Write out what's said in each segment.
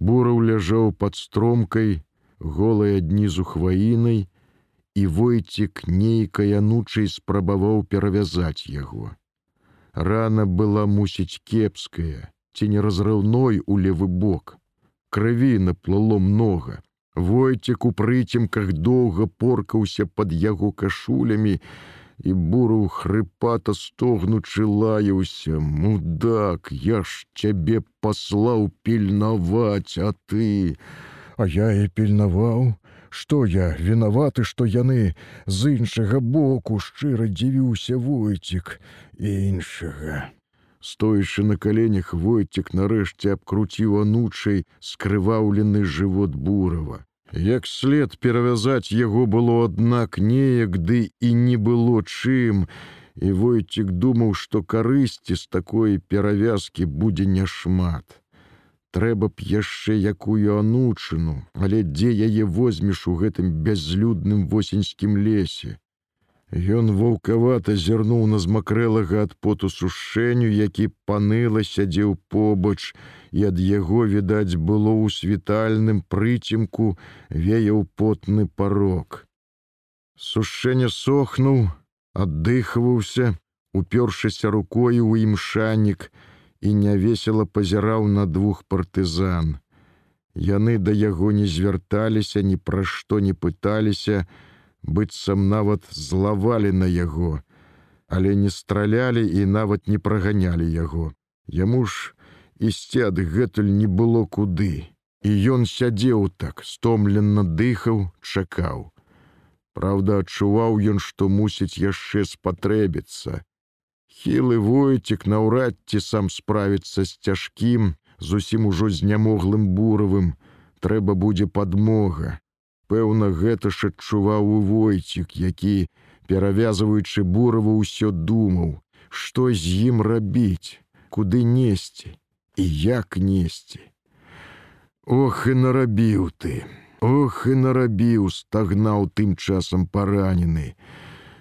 Бураў ляжаў пад стромкай, голай аднізу хваінай, і войцік нейкай анучай спрабаваў перавязаць яго. Рана была мусіць кепская, ці не разрыўной у левы бок. Крыві наплыло многа. Войцек у прыцемках доўга поркаўся пад яго кашулямі, і буру хрыпата стогнучы лаяўся: Мудак, я ж цябе паслаў пільнаваць, а ты, А я і пільнаваў, што я вінаваты, што яны з іншага боку шчыра дзівіўся войцік іншага. Стоячы на каленях войцік нарэшце абкруціў анучай скрываўлены жывот бурава. Як след перавязаць яго было аднак неяк ды і не было чым, і войцік думаў, што карысці з такой перавязкі будзе няшмат. Трэба б яшчэ якую анучыну, але дзе яе возьмеш у гэтым бязлюдным восеньскім лесе. Ён ваўкавата зірнуў на змакрэлага ад поту сушэню, які паныла сядзеў побач, і ад яго, відаць, было ў світальным прыцемку веяў потны парог. Сушэнне сохнуў, аддыхваўся, упершыся рукою ў імшанік і нявесела пазіраў на двух партызан. Яны да яго не звярталіся, ні пра што не пыталіся, быццам нават злавалі на яго, але не стралялі і нават не праганялі яго. Яму ж ісці адгэтуль не было куды. І ён сядзеў так, стомленно дыхаў, чакаў. Праўда, адчуваў ён, што мусіць яшчэ спатрэбіцца. Хілы войцік наўрад ці сам справіцца з цяжкім, зусім ужо знямоглым буравым, трэба будзе падмога. Пэўна, гэта ж адчуваў у войцік, які, перавязваючы бураву ўсё думаў, што з ім рабіць, куды несці і як несці. Ох і нарабіў ты, Ох і нарабіў, стагнаў тым часам паранены.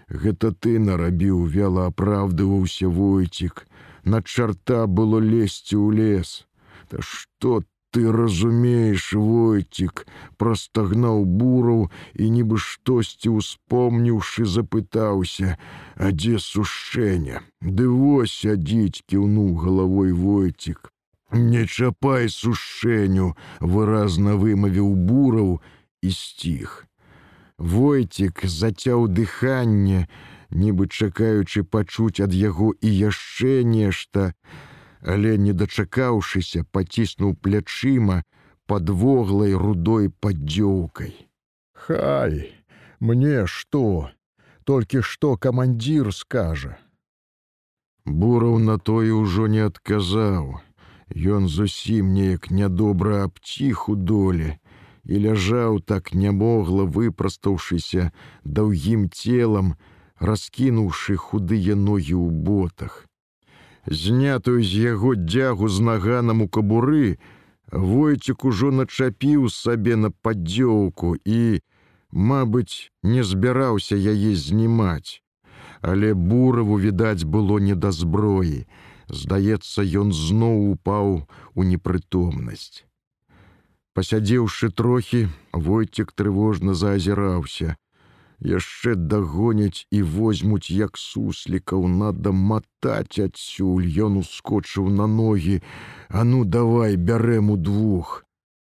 Гэта ты нарабіў вяла апраўдываўся войцік, На чарта было лезці ў лес. Та што ты разумееш войцік простагнаў бураў і нібы штосьці успомніўшы запытаўся а дзе сушэння ды вось сядзіць кіўнуў галавой войцік не чапай сушэню выразна вымавіў бураў і сціх войцік зацяў дыханне нібы чакаючы пачуць ад яго і яшчэ нешта але не дачакаўшыся паціснуў плячыма подвоглай рудой паддзёўкай. Хай мне что толькі што камандзір скажа. Бураў на тое ўжо не адказаў. Ён зусім неяк нядобра абціх у доле і ляжаў так нямогла выпрастаўшыся даўгім целам раскінуўшы худыя ногі ў ботах знятую з яго дзягу з наганам у кабуры, войцік ужо начапіў сабе на паддзёўку і, мабыць, не збіраўся яе знімаць. Але бураву відаць было не да зброі. Здаецца, ён зноў упаў у непрытомнасць. Пасядзеўшы трохі, войцік трывожна заазіраўся яшчэ дагоняць і возьмуць як суслікаў надо матаць адсюль. Ён ускочыў на ногі. А ну давай бярэм у двух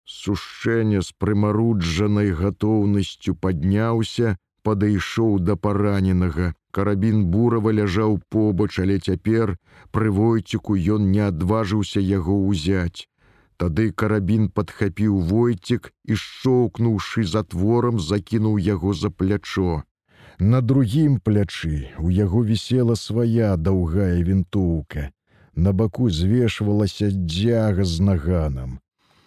сушэнне з прымаруджанай гатоўнасцю падняўся падышоў да параненага. Карабін бурава ляжаў побач але цяпер пры войціку ён не адважыўся яго ўзяць Тады карабін падхапіў войцік і шчоўкнуўшы затворам закінуў яго за плячо. На другім плячы у яго вісела свая даўгая вінтоўка. На баку звешвалася дзяга з наганам.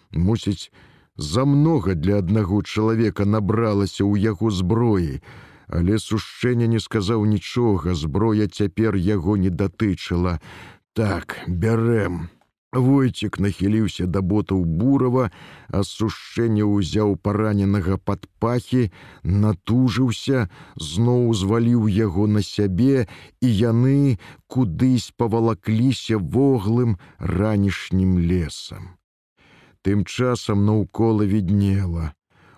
Мусіць, замнога для аднаго чалавека набралася ў яго зброі, але сушчэнне не сказаў нічога, зброя цяпер яго не датычыла. Так, бярэм, Войцік нахіліўся да ботаў бурава, асушэнне ўзяў параненага пад пахі, натужыўся, зноў зваліў яго на сябе, і яны кудысь павалакліся воглым ранішнім лесам. Тым часам наўкола віднела.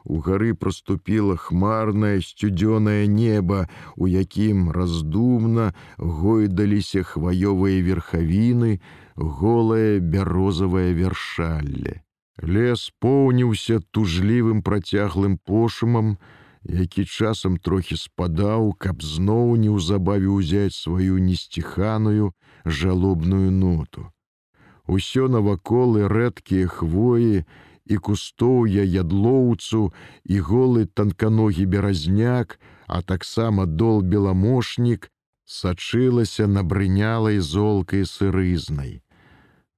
У гары проступіла хмарнае сцюдзёнае неба, у якім раздумна гойдаліся хваёвыя верхавіны, голае бярозавае вяршалле. Лес поўніўся тужлівым працяглым пошумам, які часам трохі спадаў, каб зноў неўзабаве ўзяць сваю несціханую жалобную ноту. Усё наваколы рэдкія хвоі і кустоўя ядлоўцу і голы танканогі беразняк, а таксама дол беламошнік сачылася набрынялай золкай сырызнай.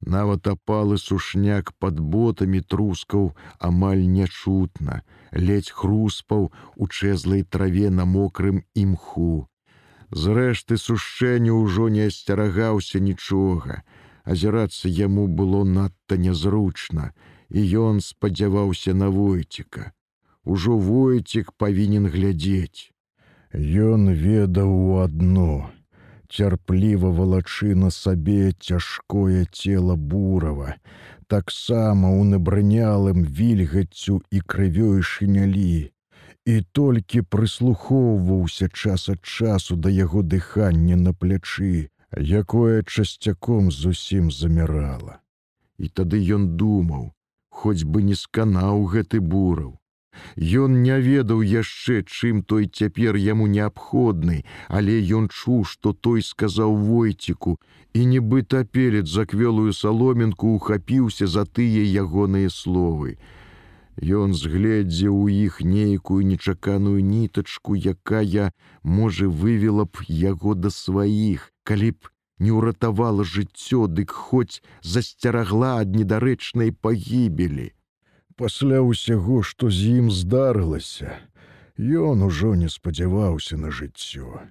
Нават апалы сушняк пад ботамі трускаў амаль нячутна, ледзь хруспаў у чэзлай траве на мокрым імху. Зрэшты сушэння ўжо не асцерагаўся нічога. Азірацца яму было надта нязручна, і ён спадзяваўся на войціка. Ужо войцік павінен глядзець. Ён ведаў адно цярпліва валачы на сабе цяжкое цела бурава, таксама ў набрынялым вільгаццю і крывёй шынялі. І толькі прыслухоўваўся час ад часу да яго дыхання на плячы, якое часцяком зусім замірала. І тады ён думаў, хоць бы не сканаў гэты бураў. Ён не ведаў яшчэ, чым той цяпер яму неабходны, але ён чуў, што той сказаў войціку, і нібыта перед заквелую саломінку ухапіўся за тыя ягоныя словы. Ён згледзеў у іх нейкую нечаканую нітачку, якая, можа, вывела б яго да сваіх, калі б не ўратавала жыццё, дык хоць засцерагла ад недарэчнай пагібелі пасля ўсяго, што з ім здарылася, ён ужо не спадзяваўся на жыццё.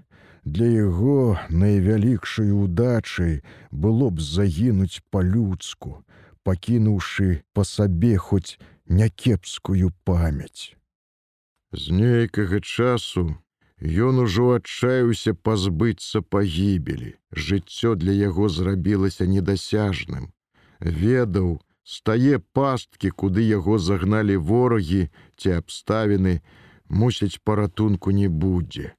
Для яго найвялікшай удачай было б загінуць па-людску, пакінуўшы па сабе хоць някепскую памяць. З нейкага часу ён ужо адчаяўся пазбыцца пагібелі. Жыццё для яго зрабілася недасяжным. Ведаў, стае пасткі, куды яго загналі ворагі ці абставіны, мусіць паратунку не будзе.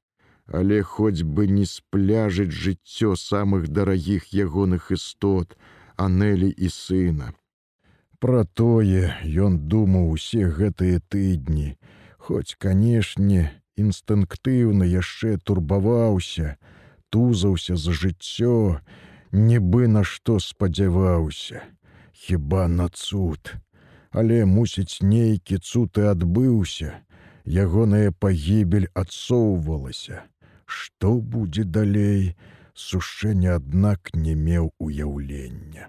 Але хоць бы не спляжыць жыццё самых дарагіх ягоных істот, анелі і сына. Пра тое ён думаў усе гэтыя тыдні, хоць, канешне, інстынктыўна яшчэ турбаваўся, тузаўся за жыццё, нібы на што спадзяваўся хіба на цуд, але мусіць нейкі цуд і адбыўся, ягоная пагібель адсоўвалася. Што будзе далей, сушэнне аднак не меў уяўлення.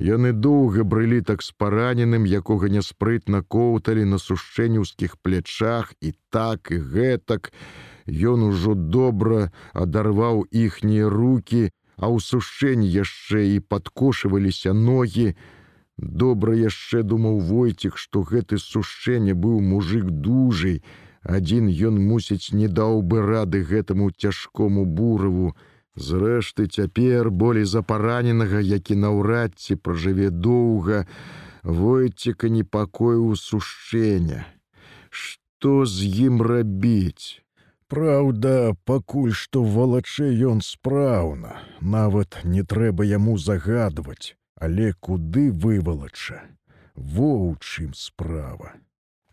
Яны доўга брылі так з параненым, якога няспрытна коўталі на сушэнюўскіх плячах і так і гэтак. Ён ужо добра адарваў іхнія руки, а ў сушэнні яшчэ і падкошываліся ногі. Добра яшчэ думаў войцік, што гэты сушэнне быў мужик дужый. Адзін ён мусіць не даў бы рады гэтаму цяжкому бураву. Зрэшты, цяпер болей за параненага, які наўрад ці пражыве доўга, войціка непакою сушэння. Што з ім рабіць? Праўда, пакуль што валачэ ён спраўна, нават не трэба яму загадваць, але куды вывалача, во ў чым справа.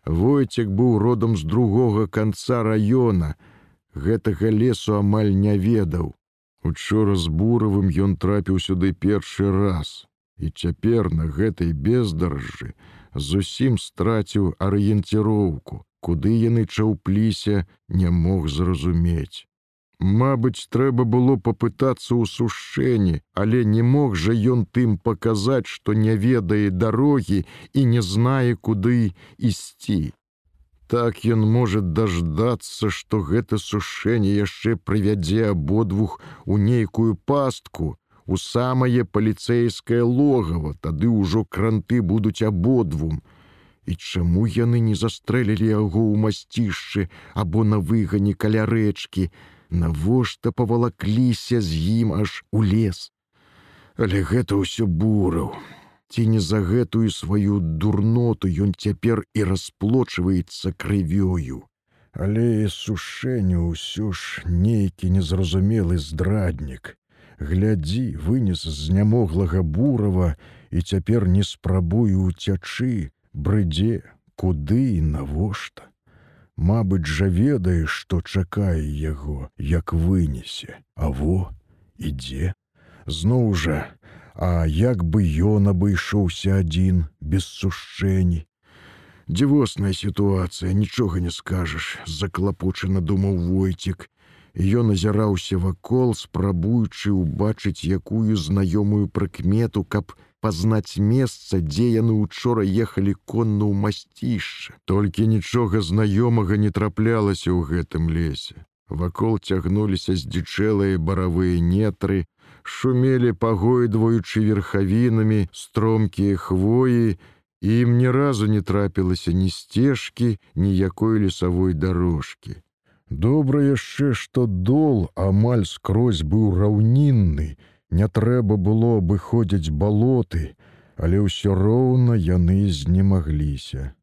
Войцек быў родам з другога канца раёна, гэтага лесу амаль не ведаў. Учора з буравым ён трапіў сюды першы раз, і цяпер на гэтай бездаржжы зусім страціў арыенціроўку куды яны чаўпліся, не мог зразумець. Мабыць, трэба было папытацца ў сушэнні, але не мог жа ён тым паказаць, што не ведае дарогі і не знае, куды ісці. Так ён можа даждацца, што гэта сушэнне яшчэ прывядзе абодвух у нейкую пастку, у самае паліцэйскае логава, тады ўжо кранты будуць абодвум, І чаму яны не застрэлілі яго ў масцішчы або на выгані каля рэчкі, навошта павалакліся з ім аж у лес. Але гэта ўсё бураў. Ці не за гэтую сваю дурноту ён цяпер і расплочваецца крывёю. Але сушэню ўсё ж нейкі незразумелы здраднік. Глядзі, вынес з нямоглага бурава і цяпер не спрабую уцячы, брыдзе, куды і навошта. Мабыць жа ведае, што чакае яго, як вынесе, А во, ідзе. Зноў жа, А як бы ён абышоўся адзін без сушчэнні. Дзівосная сітуацыя, нічога не скажаш, заклапочана думаў войцік. Ён азіраўся вакол, спрабуючы ўбачыць якую знаёмую прыкмету, каб пазнаць месца, дзе яны учора ехалі конна ў масцішча. Толькі нічога знаёмага не траплялася ў гэтым лесе. Вакол цягнуліся здзічэлыя баравыя нетры, шумелі пагойдваючы верхавінамі стромкія хвоі, ім ні разу не трапілася ні сцежкі, ніякой лесавой дарожкі. Добра яшчэ, што дол амаль скрозь быў раўнінны, не трэба было абыходзіць балоты, але ўсё роўна яны знемагліся.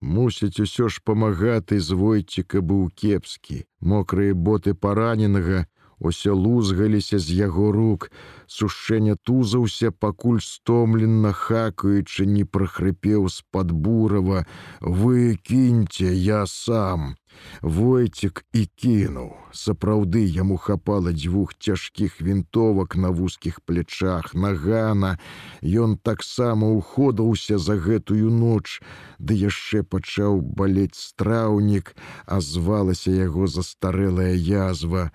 Мусіць, усё ж памагаты з войціка быў кепскі, мокрыя боты параненага, Усе лузгаліся з яго рук, сушэння тузаўся, пакуль стомлена хакаючы не прахрыпеў з-пад бурава: вы кіньце я сам. Войцік і кінуў. Сапраўды яму хапала дзвюх цяжкіх вінтовак на вузкіх плячах, нагана. Ён таксама уходаўся за гэтую ноч, ды яшчэ пачаў балець страўнік, а звалася яго застарэлая язва.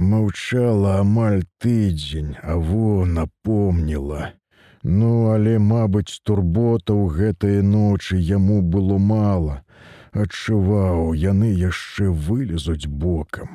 Маўчала амаль тыдзень, а во напомніла. Ну, але, мабыць, турбота ў гэтыя ночы яму было мала. Адчуваў, яны яшчэ вылезуць бокам.